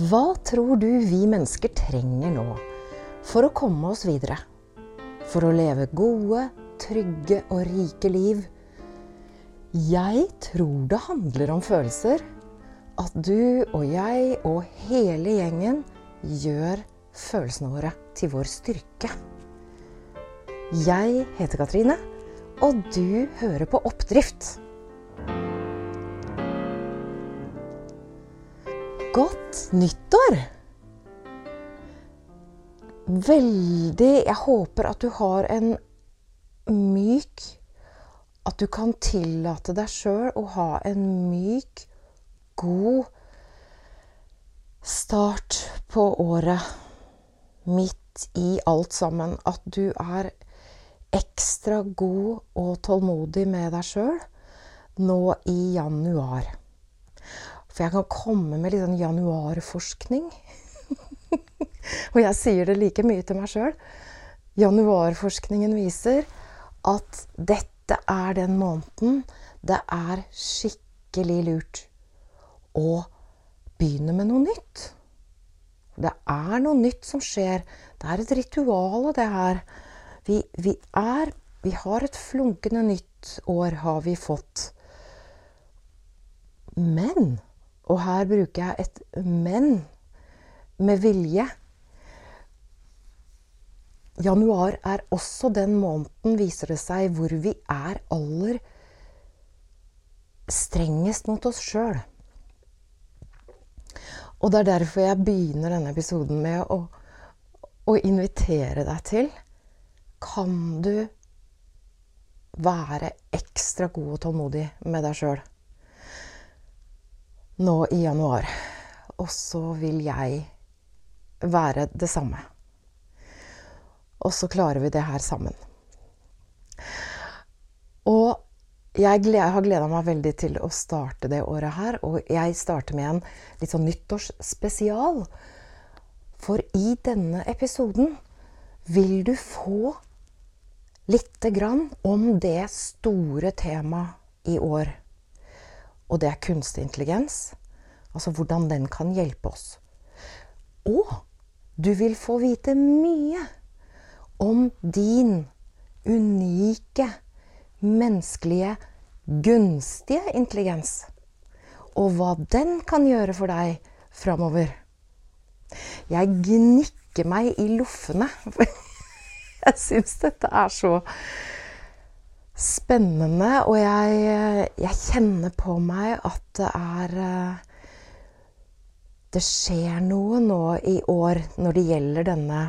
Hva tror du vi mennesker trenger nå for å komme oss videre? For å leve gode, trygge og rike liv? Jeg tror det handler om følelser. At du og jeg og hele gjengen gjør følelsene våre til vår styrke. Jeg heter Katrine, og du hører på Oppdrift. Nyttår! Veldig Jeg håper at du har en myk At du kan tillate deg sjøl å ha en myk, god start på året. Midt i alt sammen. At du er ekstra god og tålmodig med deg sjøl nå i januar. For jeg kan komme med litt sånn januarforskning. og jeg sier det like mye til meg sjøl. Januarforskningen viser at dette er den måneden det er skikkelig lurt å begynne med noe nytt. Det er noe nytt som skjer. Det er et ritual, det her. Vi, vi, er Vi har et flunkende nytt år, har vi fått. Men og her bruker jeg et 'men' med vilje. Januar er også den måneden, viser det seg, hvor vi er aller strengest mot oss sjøl. Og det er derfor jeg begynner denne episoden med å, å invitere deg til Kan du være ekstra god og tålmodig med deg sjøl? Nå i januar. Og så vil jeg være det samme. Og så klarer vi det her sammen. Og jeg, har gleda meg veldig til å starte det året her. Og jeg starter med en litt sånn nyttårsspesial. For i denne episoden vil du få lite grann om det store temaet i år og det er kunstig intelligens. Altså hvordan den kan hjelpe oss. Og du vil få vite mye om din unike, menneskelige, gunstige intelligens. Og hva den kan gjøre for deg framover. Jeg gnikker meg i loffene. Jeg syns dette er så spennende. Og jeg, jeg, kjenner på meg at det er eh, Det skjer noe nå i år når det gjelder denne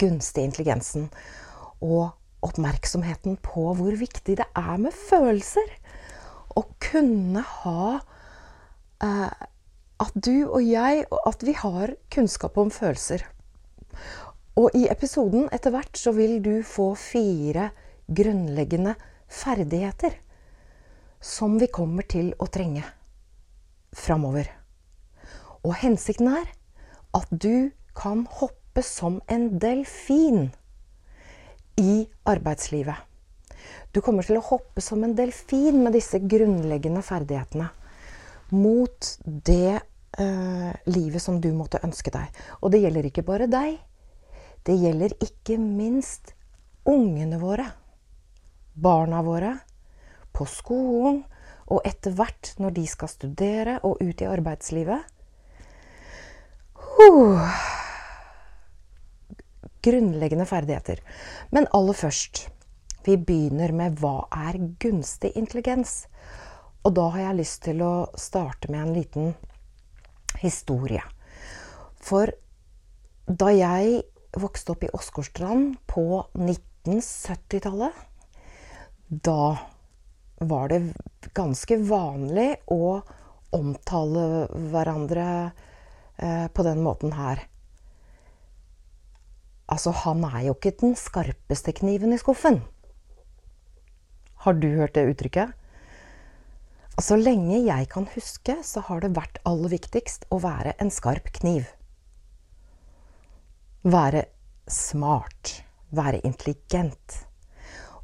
gunstige intelligensen. Og oppmerksomheten på hvor viktig det er med følelser. Å kunne ha eh, At du og jeg At vi har kunnskap om følelser. Og i episoden etter hvert så vil du få fire grunnleggende ferdigheter som vi kommer til å trenge framover. Og hensikten er at du kan hoppe som en delfin i arbeidslivet. Du kommer til å hoppe som en delfin med disse grunnleggende ferdighetene mot det eh, livet som du måtte ønske deg. Og det gjelder ikke bare deg. Det gjelder ikke minst ungene våre barna våre på skolen og etter hvert når de skal studere og ut i arbeidslivet. Uh, grunnleggende ferdigheter. Men aller først Vi begynner med hva er gunstig intelligens? Og da har jeg lyst til å starte med en liten historie. For da jeg vokste opp i Åsgårdstrand på 1970-tallet da var det ganske vanlig å omtale hverandre eh, på den måten her. Altså, han er jo ikke den skarpeste kniven i skuffen. Har du hørt det uttrykket? Så lenge jeg kan huske, så har det vært aller viktigst å være en skarp kniv. Være smart. Være intelligent.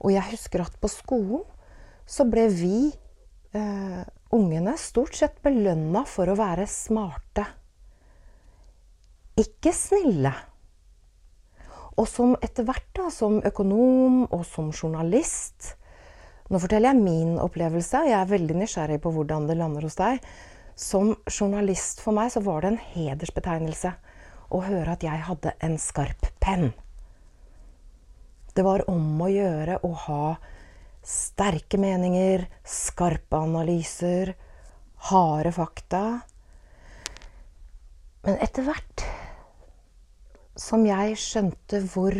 Og jeg husker at på skolen så ble vi eh, ungene stort sett belønna for å være smarte. Ikke snille. Og som etter hvert, da, som økonom og som journalist Nå forteller jeg min opplevelse. Jeg er veldig nysgjerrig på hvordan det lander hos deg. Som journalist for meg så var det en hedersbetegnelse å høre at jeg hadde en skarp penn. Det var om å gjøre å ha sterke meninger, skarpe analyser, harde fakta. Men etter hvert som jeg skjønte hvor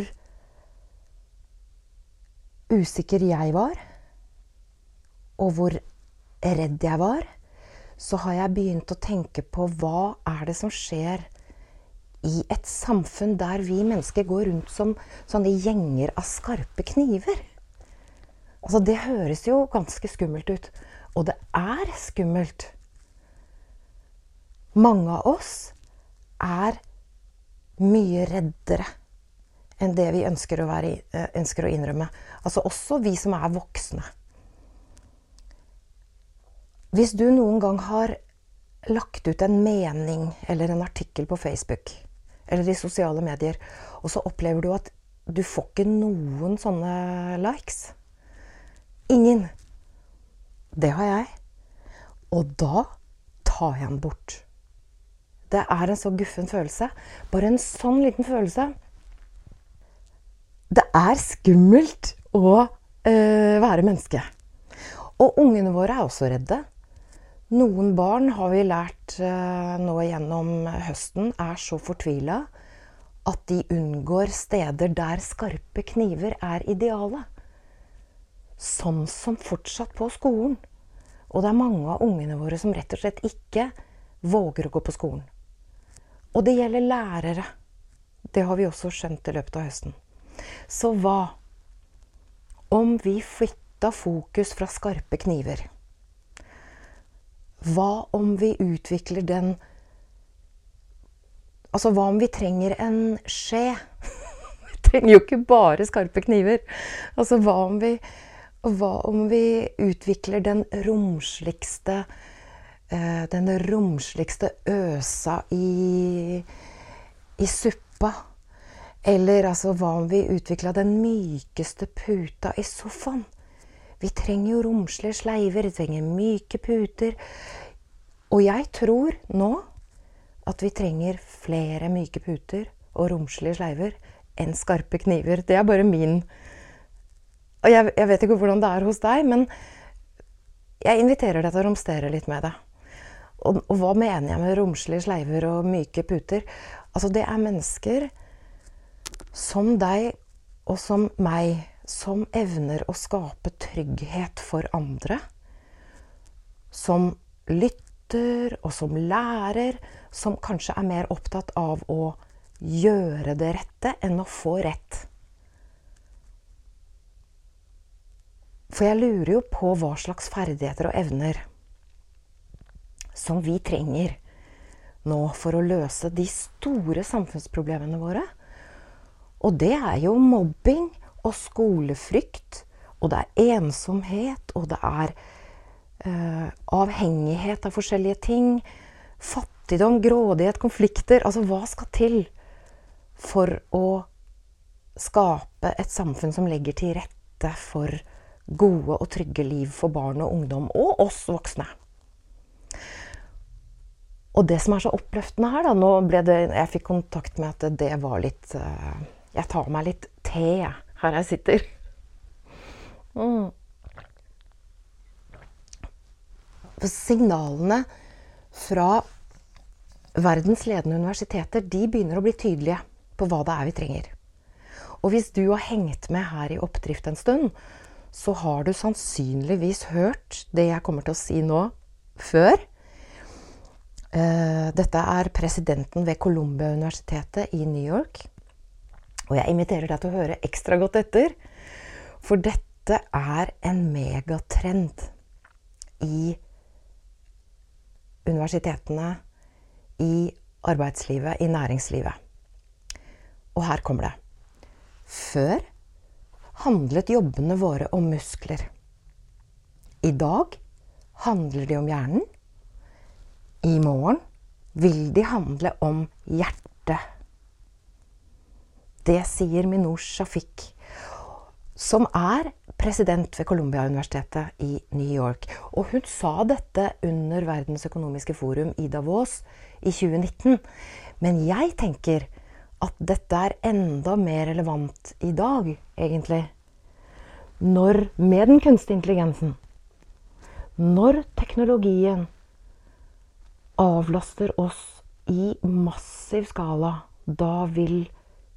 usikker jeg var, og hvor redd jeg var, så har jeg begynt å tenke på hva er det som skjer i et samfunn der vi mennesker går rundt som sånne gjenger av skarpe kniver. Altså, det høres jo ganske skummelt ut. Og det er skummelt. Mange av oss er mye reddere enn det vi ønsker å, være, eh, ønsker å innrømme. Altså også vi som er voksne. Hvis du noen gang har lagt ut en mening eller en artikkel på Facebook eller i sosiale medier, og så opplever du at du får ikke noen sånne likes Ingen. Det har jeg. Og da tar jeg den bort. Det er en så guffen følelse. Bare en sånn liten følelse. Det er skummelt å øh, være menneske. Og ungene våre er også redde. Noen barn har vi lært øh, nå gjennom høsten er så fortvila at de unngår steder der skarpe kniver er idealet sånn som fortsatt på skolen. Og det er mange av ungene våre som rett og slett ikke våger å gå på skolen. Og det gjelder lærere. Det har vi også skjønt i løpet av høsten. Så hva om vi flytta fokus fra skarpe kniver? Hva om vi utvikler den Altså, hva om vi trenger en skje? vi trenger jo ikke bare skarpe kniver. Altså, hva om vi hva om vi utvikler den romsligste eh, Den romsligste øsa i, i suppa? Eller altså, hva om vi utvikla den mykeste puta i sofaen? Vi trenger jo romslige sleiver, vi trenger myke puter. Og jeg tror nå at vi trenger flere myke puter og romslige sleiver enn skarpe kniver. Det er bare min og jeg, jeg, vet ikke hvordan det er hos deg, men jeg inviterer deg til å romstere litt med det. Og, og hva mener jeg med romslige sleiver og myke puter? Altså, det er mennesker som deg og som meg, som evner å skape trygghet for andre. Som lytter, og som lærer. Som kanskje er mer opptatt av å gjøre det rette enn å få rett. For jeg lurer jo på hva slags ferdigheter og evner som vi trenger nå for å løse de store samfunnsproblemene våre. Og det er jo mobbing og skolefrykt, og det er ensomhet, og det er uh, avhengighet av forskjellige ting. Fattigdom, grådighet, konflikter. Altså, hva skal til for å skape et samfunn som legger til rette for gode og trygge liv for barn og ungdom, og oss voksne. Og det som er så oppløftende her, da Nå ble det Jeg fikk kontakt med at det var litt uh, Jeg tar meg litt te her jeg sitter. Mm. Signalene fra verdens ledende universiteter de begynner å bli tydelige på hva det er vi trenger. Og hvis du har hengt med her i Oppdrift en stund, så har du sannsynligvis hørt det jeg kommer til å si nå, før. Eh, dette er presidenten ved Columbia-universitetet i New York. Og jeg inviterer deg til å høre ekstra godt etter, for dette er en megatrend i universitetene, i arbeidslivet, i næringslivet. Og her kommer det. Før handlet jobbene våre om muskler. I dag handler de om hjernen. I morgen vil de handle om hjertet. Det sier Minouche Shafik, som er president ved Columbia-universitetet i New York. Og hun sa dette under Verdens økonomiske forum i Davos i 2019. Men jeg tenker at dette er enda mer relevant i dag, egentlig. Når med den kunstige intelligensen Når teknologien avlaster oss i massiv skala, da vil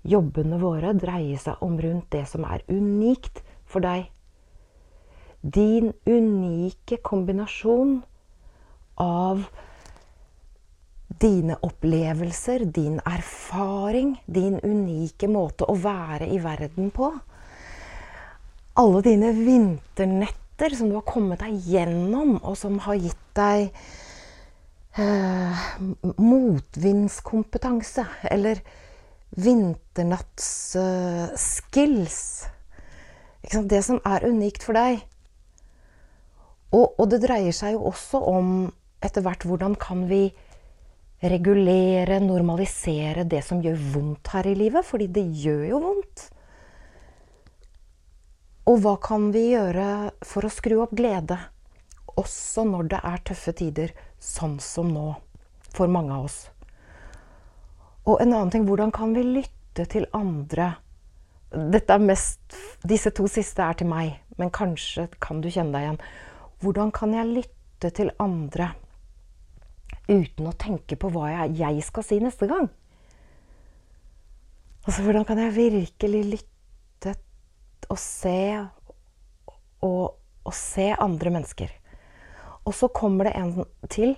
jobbene våre dreie seg om rundt det som er unikt for deg. Din unike kombinasjon av dine opplevelser, din erfaring, din unike måte å være i verden på. Alle dine vinternetter som du har kommet deg gjennom, og som har gitt deg eh, motvindskompetanse. Eller vinternattsskills. Eh, det som er unikt for deg. Og, og det dreier seg jo også om etter hvert hvordan kan vi regulere, normalisere det som gjør vondt her i livet. Fordi det gjør jo vondt. Og hva kan vi gjøre for å skru opp glede? Også når det er tøffe tider, sånn som nå. For mange av oss. Og en annen ting hvordan kan vi lytte til andre? Dette er mest, disse to siste er til meg, men kanskje kan du kjenne deg igjen. Hvordan kan jeg lytte til andre? uten å tenke på hva jeg, jeg skal si neste gang. Altså, hvordan kan jeg virkelig lytte og se og, og se andre mennesker? Og så kommer det en til.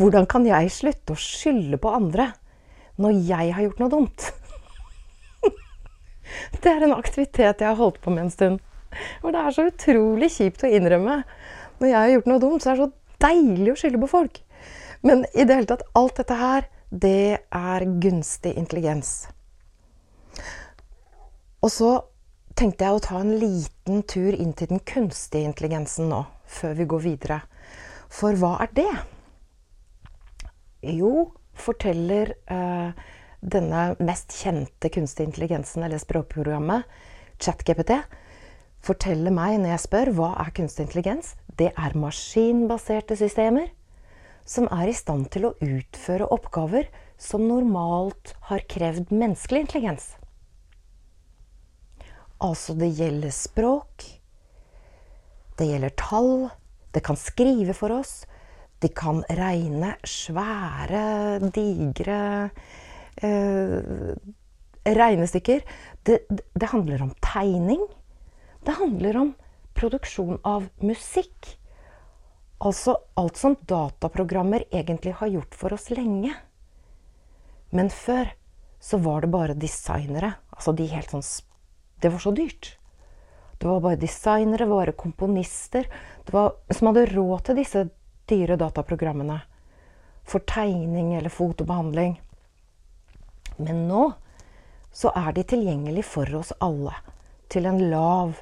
Hvordan kan jeg slutte å skylde på andre når jeg har gjort noe dumt? det er en aktivitet jeg har holdt på med en stund. Og det er så utrolig kjipt å innrømme. Når jeg har gjort noe dumt, så er det så deilig å skylde på folk. Men i det hele tatt, alt dette her, det er gunstig intelligens. Og så tenkte jeg å ta en liten tur inn til den kunstige intelligensen nå, før vi går videre. For hva er det? Jo, forteller eh, denne mest kjente kunstige intelligensen, eller språkprogrammet, ChatGPT, forteller meg når jeg spør hva er kunstig intelligens. Det er maskinbaserte systemer som er i stand til å utføre oppgaver som normalt har krevd menneskelig intelligens. Altså det gjelder språk, det gjelder tall, det kan skrive for oss, de kan regne svære, digre eh, regnestykker. Det, det handler om tegning. Det handler om produksjon av musikk. Altså alt som dataprogrammer egentlig har gjort for oss lenge. Men før så var det bare designere. Altså de helt sånn Det var så dyrt. Det var bare designere, det var komponister var, som hadde råd til disse dyre dataprogrammene. For tegning eller fotobehandling. Men nå så er de tilgjengelig for oss alle. Til en lav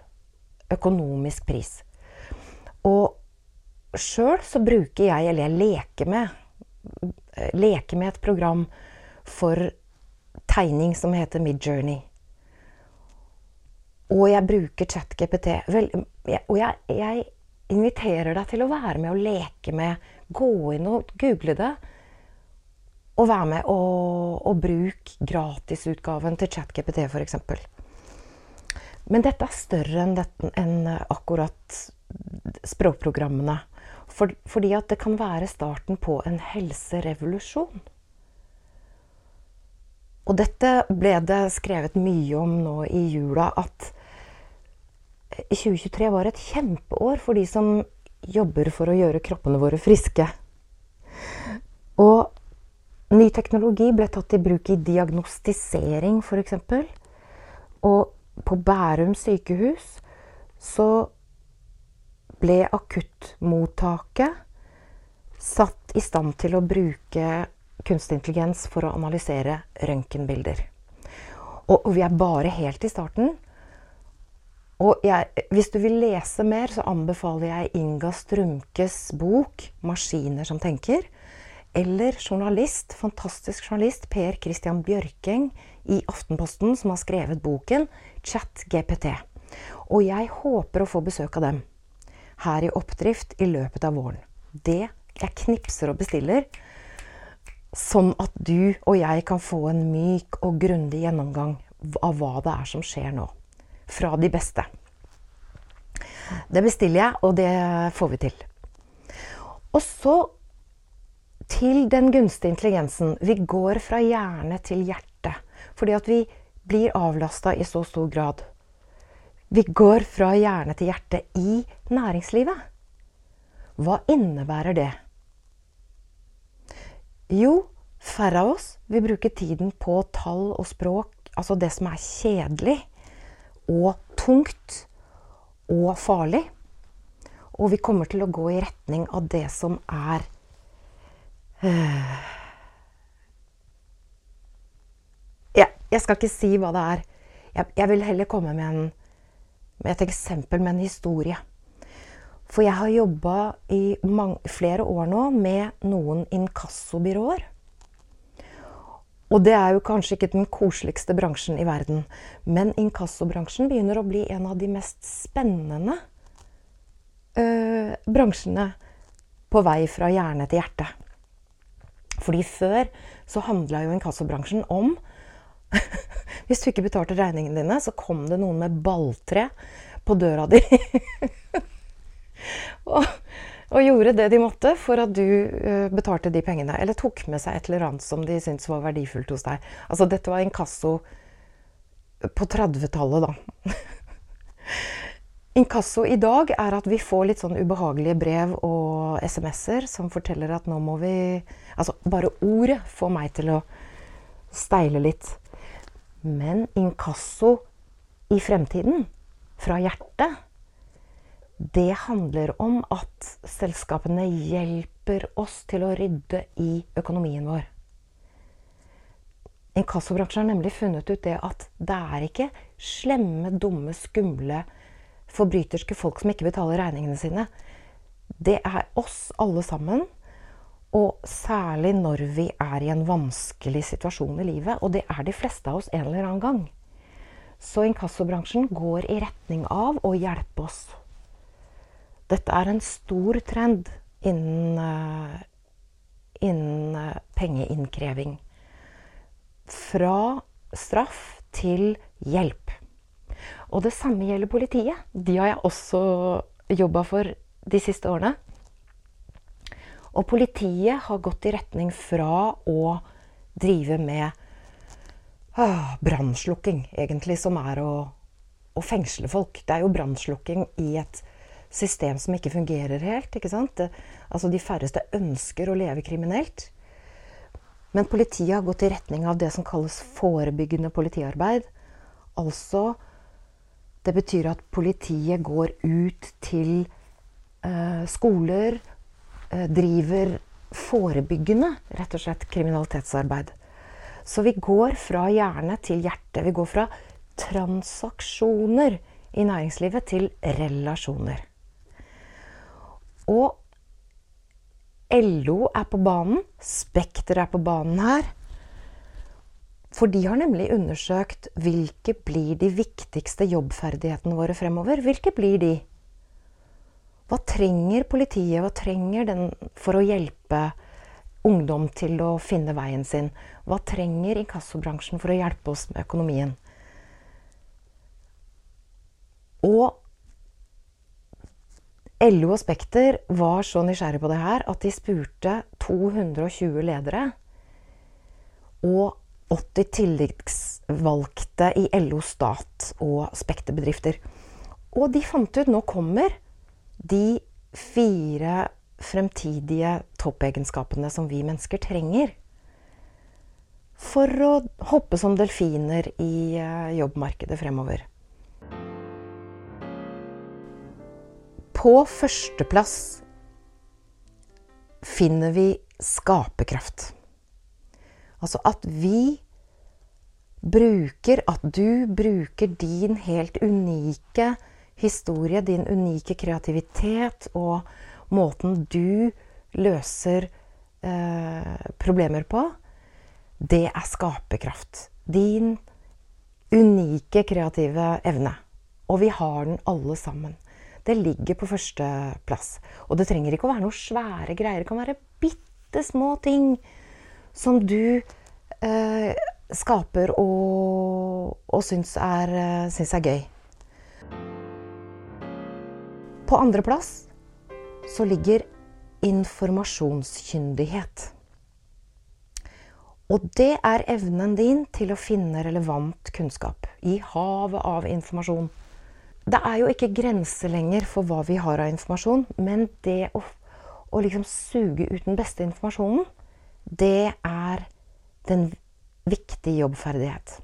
økonomisk pris. Og sjøl så bruker jeg, eller jeg leker med, leker med et program for tegning som heter Midjourney. Og jeg bruker ChatGPT. Og jeg, jeg, inviterer deg til å være med og leke med. Gå inn og google det. Og være med og, og bruk gratisutgaven til ChatGPT, f.eks. Men dette er større enn, dette, enn akkurat språkprogrammene. For, fordi at det kan være starten på en helserevolusjon. Og dette ble det skrevet mye om nå i jula, at 2023 var et kjempeår for de som jobber for å gjøre kroppene våre friske. Og ny teknologi ble tatt i bruk i diagnostisering, f.eks. Og på Bærum sykehus så ble akuttmottaket satt i stand til å bruke kunstig intelligens for å analysere røntgenbilder. Og, vi er bare helt i starten. Og jeg, hvis du vil lese mer, så anbefaler jeg Inga Strømkes bok 'Maskiner som tenker'. Eller journalist, fantastisk journalist Per Christian Bjørking i Aftenposten, som har skrevet boken 'ChatGPT'. Og jeg håper å få besøk av dem her i Oppdrift i løpet av våren. Det jeg knipser og bestiller, sånn at du og jeg kan få en myk og grundig gjennomgang av hva det er som skjer nå fra de beste. Det bestiller jeg, og det får vi til. Og så til den gunstige intelligensen. Vi går fra hjerne til hjerte. Fordi at vi blir avlasta i så stor grad. Vi går fra hjerne til hjerte i næringslivet. Hva innebærer det? Jo, færre av oss vil bruke tiden på tall og språk, altså det som er kjedelig og tungt og farlig. Og vi kommer til å gå i retning av det som er øh, jeg, Jeg skal ikke si hva det er. Jeg, jeg vil heller komme med, en, med, et eksempel med en historie. For jeg har jobba i mange, flere år nå med noen inkassobyråer. Og det er jo kanskje ikke den koseligste bransjen i verden. Men inkassobransjen begynner å bli en av de mest spennende øh, bransjene på vei fra hjerne til hjerte. Fordi før så handla jo inkassobransjen om Hvis du ikke betalte regningene dine, så kom det noen med balltre på døra di. og og gjorde det de måtte for at du uh, betalte de pengene. Eller tok med seg et eller annet som de syntes var verdifullt hos deg. Altså, dette var inkasso på 30-tallet, da. Inkasso i dag er at vi får litt sånn ubehagelige brev og SMS-er som forteller at nå må vi Altså, bare ordet får meg til å steile litt. Men inkasso i fremtiden, fra hjertet det handler om at selskapene hjelper oss til å rydde i økonomien vår. Inkassobransjen har nemlig funnet ut det at det er ikke slemme, dumme, skumle, forbryterske folk som ikke betaler regningene sine. Det er oss alle sammen. Og særlig når vi er i en vanskelig situasjon i livet. Og det er de fleste av oss en eller annen gang. Så inkassobransjen går i retning av å hjelpe oss dette er en stor trend innen, uh, innen uh, pengeinnkreving. Fra straff til hjelp. Og det samme gjelder politiet. De har jeg også jobba for de siste årene. Og politiet har gått i retning fra å drive med ah, brannslukking, egentlig, som er å, å, fengsle folk. Det er jo brannslukking i et system som ikke fungerer helt. ikke sant? Altså De færreste ønsker å leve kriminelt. Men politiet har gått i retning av det som kalles forebyggende politiarbeid. Altså Det betyr at politiet går ut til eh, skoler, eh, driver forebyggende, rett og slett, kriminalitetsarbeid. Så vi går fra hjerne til hjerte. Vi går fra transaksjoner i næringslivet til relasjoner. Og LO er på banen. Spekter er på banen her. For de har nemlig undersøkt hvilke blir de viktigste jobbferdighetene våre fremover. Hvilke blir de? Hva trenger politiet hva trenger den for å hjelpe ungdom til å finne veien sin? Hva trenger inkassobransjen for å hjelpe oss med økonomien? Og LO og Spekter var så nysgjerrig på det her at de spurte 220 ledere og 80 tilleggsvalgte i LO Stat og Spekter-bedrifter. Og de fant ut nå kommer de fire fremtidige toppegenskapene som vi mennesker trenger for å hoppe som delfiner i eh, jobbmarkedet fremover. På førsteplass finner vi skaperkraft. Altså at vi bruker At du bruker din helt unike historie, din unike kreativitet og måten du løser eh, problemer på, det er skaperkraft. Din unike kreative evne. Og vi har den alle sammen. Det ligger på førsteplass. Og det trenger ikke å være noe svære greier. Det kan være bitte små ting som du eh, skaper og, og syns, er, eh, syns er gøy. På andreplass så ligger informasjonskyndighet. Og det er evnen din til å finne relevant kunnskap i havet av informasjon. Det er jo ikke grenser lenger for hva vi har av informasjon, men det å, å liksom suge ut den beste informasjonen, det er den viktige jobbferdighet.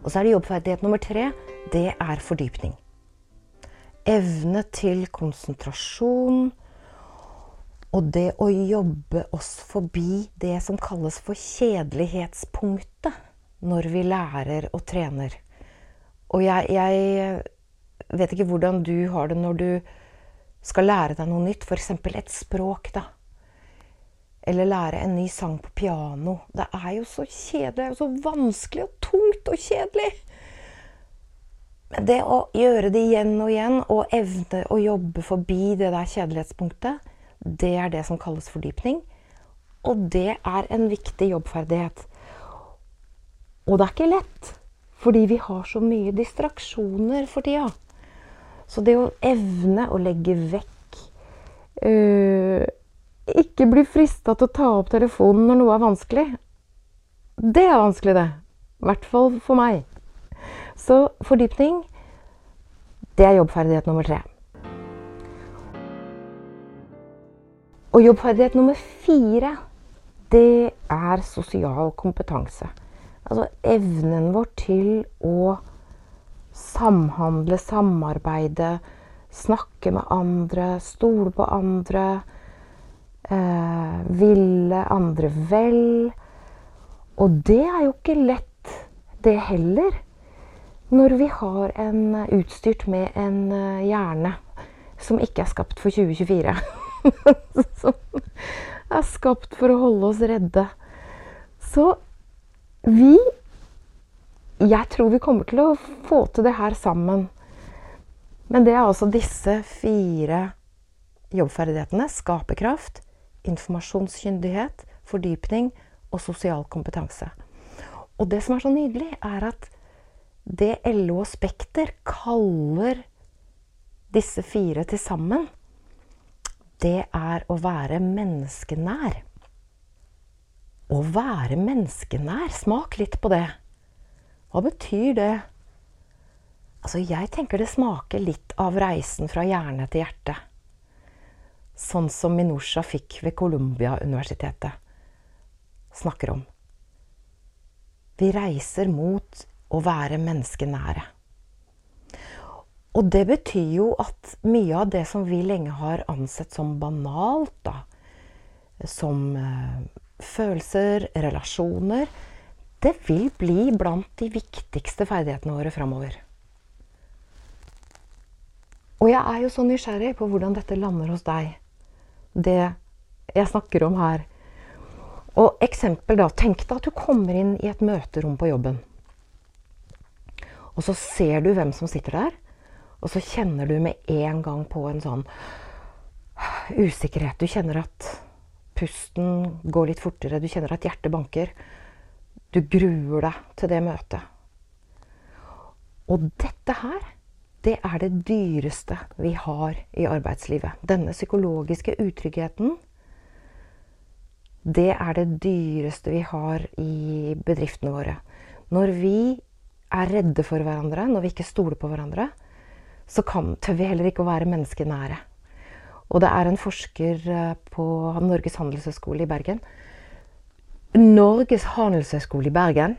Og så er det jobbferdighet nummer tre. Det er fordypning. Evne til konsentrasjon og det å jobbe oss forbi det som kalles for kjedelighetspunktet når vi lærer og trener. Og jeg, jeg vet ikke hvordan du har det når du skal lære deg noe nytt, f.eks. et språk. da. Eller lære en ny sang på piano. Det er jo så kjedelig, det er jo så vanskelig og tungt og kjedelig. Men det å gjøre det igjen og igjen, og evne å jobbe forbi det der kjedelighetspunktet, det er det som kalles fordypning. Og det er en viktig jobbferdighet. Og det er ikke lett, fordi vi har så mye distraksjoner for tida. Så det å evne å legge vekk øh, Ikke bli frista til å ta opp telefonen når noe er vanskelig. Det er vanskelig, det. I hvert fall for meg. Så fordypning, det er jobbferdighet nummer tre. Og jobbferdighet nummer fire, det er sosial kompetanse. Altså evnen vår til å samhandle, samarbeide, snakke med andre, stole på andre. Eh, ville andre vel. Og det er jo ikke lett, det heller. Når vi har en utstyrt med en eh, hjerne som ikke er skapt for 2024. som er skapt for å holde oss redde. Så vi Jeg tror vi kommer til å få til det her sammen. Men det er altså disse fire jobbferdighetene. Skaperkraft, informasjonskyndighet, fordypning og sosial kompetanse. Og det som er så nydelig, er at det LO og Spekter kaller disse fire til sammen det er å være menneskenær. Å være menneskenær. Smak litt på det. Hva betyr det? Altså, jeg tenker det smaker litt av reisen fra hjerne til hjerte. Sånn som Minusha fikk ved Columbia-universitetet snakker om. Vi reiser mot å være menneskenære. Og det betyr jo at mye av det som vi lenge har ansett som banalt, da, som uh, følelser, relasjoner, det vil bli blant de viktigste ferdighetene våre framover. Og jeg er jo så nysgjerrig på hvordan dette lander hos deg, det jeg snakker om her. Og eksempel, da. Tenk deg at du kommer inn i et møterom på jobben. Og så ser du hvem som sitter der. Og så kjenner du med en gang på en sånn usikkerhet. Du kjenner at pusten går litt fortere, du kjenner at hjertet banker. Du gruer deg til det møtet. Og dette her, det er det dyreste vi har i arbeidslivet. Denne psykologiske utryggheten, det er det dyreste vi har i bedriftene våre. Når vi er redde for hverandre, når vi ikke stoler på hverandre, så kan, tør vi heller ikke å være menneskenære. Og det er en forsker eh, på Norges handelshøyskole i Bergen. Norges handelshøyskole i Bergen.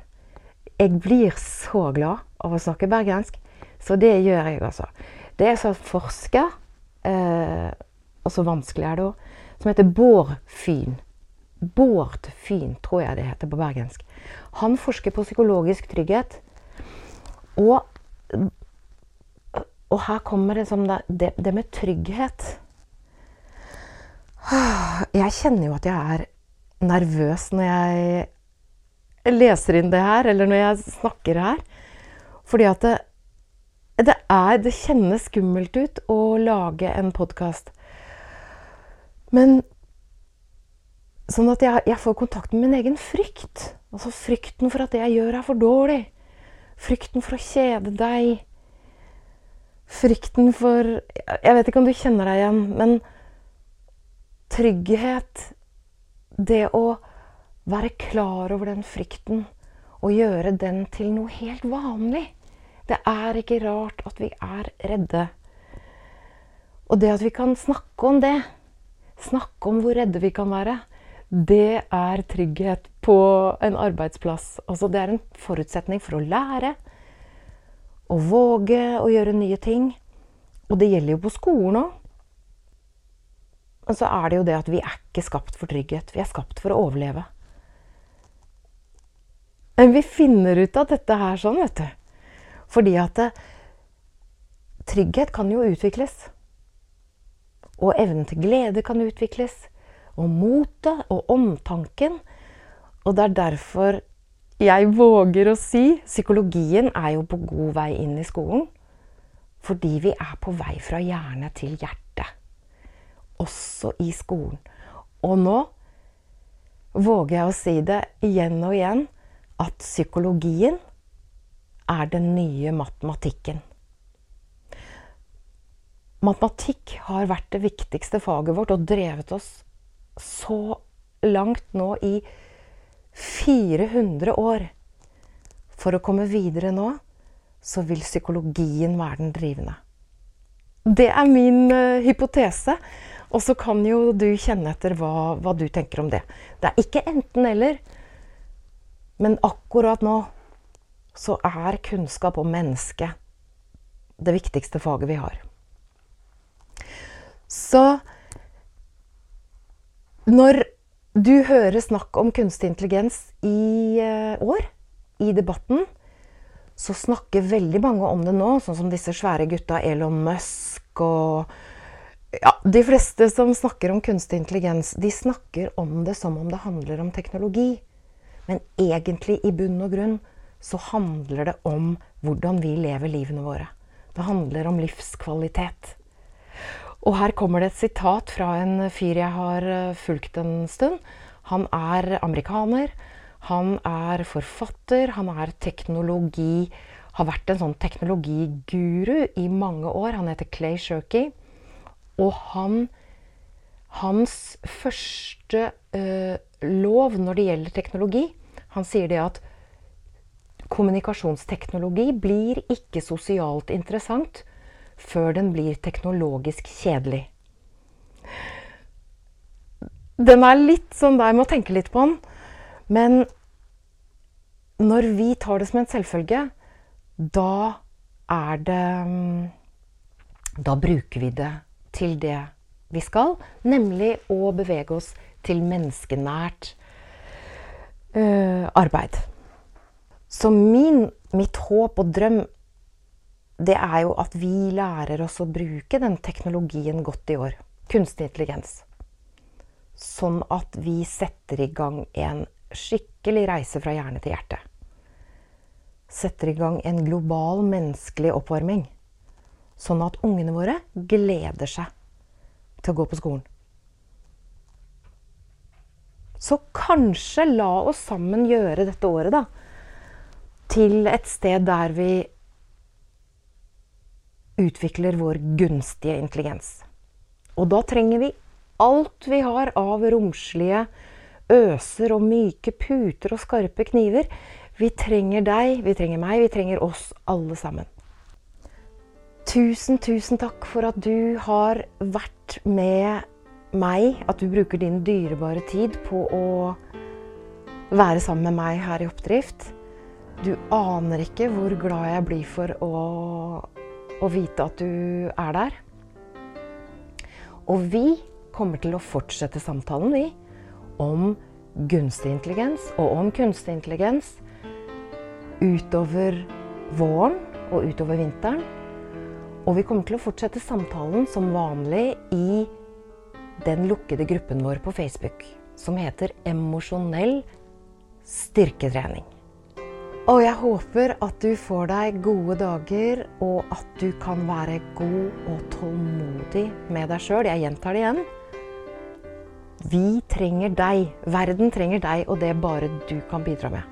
Jeg blir så glad av å snakke bergensk, så det gjør jeg, altså. Det er en forsker, eh, og så vanskelig er det òg, som heter Bård Fyn. Bård Fyn, tror jeg det heter på bergensk. Han forsker på psykologisk trygghet. Og, og her kommer det, det, det med trygghet. Jeg kjenner jo at jeg er nervøs når jeg leser inn det her, eller når jeg snakker her. Fordi at det, det, er, det kjennes skummelt ut å lage en podkast. Men sånn at jeg, jeg, får kontakt med min egen frykt. Altså frykten for at det jeg gjør, er for dårlig. Frykten for å kjede deg. Frykten for Jeg vet ikke om du kjenner deg igjen, men trygghet Det å være klar over den frykten og gjøre den til noe helt vanlig. Det er ikke rart at vi er redde. Og det at vi kan snakke om det, snakke om hvor redde vi kan være, det er trygghet på en arbeidsplass. Altså, det er en forutsetning for å lære. Å våge å gjøre nye ting. Og det gjelder jo på skolen òg. Men så er det jo det at vi er ikke skapt for trygghet. Vi er skapt for å overleve. Men vi finner ut av dette her sånn, vet du. Fordi at det, trygghet kan jo utvikles. Og evnen til glede kan utvikles. Og motet og omtanken. Og det er derfor jeg våger å si psykologien er jo på god vei inn i skolen. Fordi vi er på vei fra hjerne til hjerte også i skolen. Og nå våger jeg å si det igjen og igjen at psykologien er den nye matematikken. Matematikk har vært det viktigste faget vårt og drevet oss så langt nå i 400 år. For å komme videre nå så vil psykologien være den drivende. Det er min uh, hypotese. Og så kan jo du kjenne etter hva, hva du tenker om det. Det er ikke enten-eller. Men akkurat nå så er kunnskap om mennesket det viktigste faget vi har. Så når du hører snakk om kunstig intelligens i uh, år, i debatten, så snakker veldig mange om det nå, sånn som disse svære gutta Elon Musk og ja, De fleste som snakker om kunstig intelligens, de snakker om det som om det handler om teknologi. Men egentlig, i bunn og grunn, så handler det om hvordan vi lever livene våre. Det handler om livskvalitet. Og her kommer det et sitat fra en fyr jeg har eh, fulgt en stund. Han er amerikaner. Han er forfatter. Han er teknologi Har vært en sånn teknologiguru i mange år. Han heter Clay Shirky. Og han Hans første uh, lov når det gjelder teknologi Han sier det at kommunikasjonsteknologi blir ikke sosialt interessant før den blir teknologisk kjedelig. Den er litt sånn der, jeg må tenke litt på den. Men når vi tar det som en selvfølge, da er det mm, Da bruker vi det til det vi skal, nemlig å bevege oss til menneskenært uh, arbeid. Så min, mitt håp og drøm det er jo at vi lærer oss å bruke den teknologien godt i år. Kunstig intelligens. Sånn at vi setter i gang en skikkelig reise fra hjerne til hjerte. Setter i gang en global menneskelig oppvarming. Sånn at ungene våre gleder seg til å gå på skolen. Så kanskje la oss sammen gjøre dette året da, til et sted der vi utvikler vår gunstige intelligens. Og da trenger vi alt vi har av romslige øser og myke puter og skarpe kniver. Vi trenger deg, vi trenger meg, vi trenger oss alle sammen. Tusen, tusen takk for at du har vært med meg. At du bruker din dyrebare tid på å være sammen med meg her i Oppdrift. Du aner ikke hvor glad jeg blir for å, å vite at du er der. Og vi kommer til å fortsette samtalen, vi, om gunstig intelligens og om kunstig intelligens utover våren og utover vinteren. Og vi kommer til å fortsette samtalen som vanlig i den lukkede gruppen vår på Facebook som heter Emosjonell styrketrening. Og jeg håper at du får deg gode dager, og at du kan være god og tålmodig med deg sjøl. Jeg gjentar det igjen. Vi trenger deg. Verden trenger deg, og det bare du kan bidra med.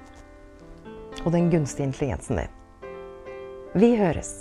Og den gunstige intelligensen din. Vi høres.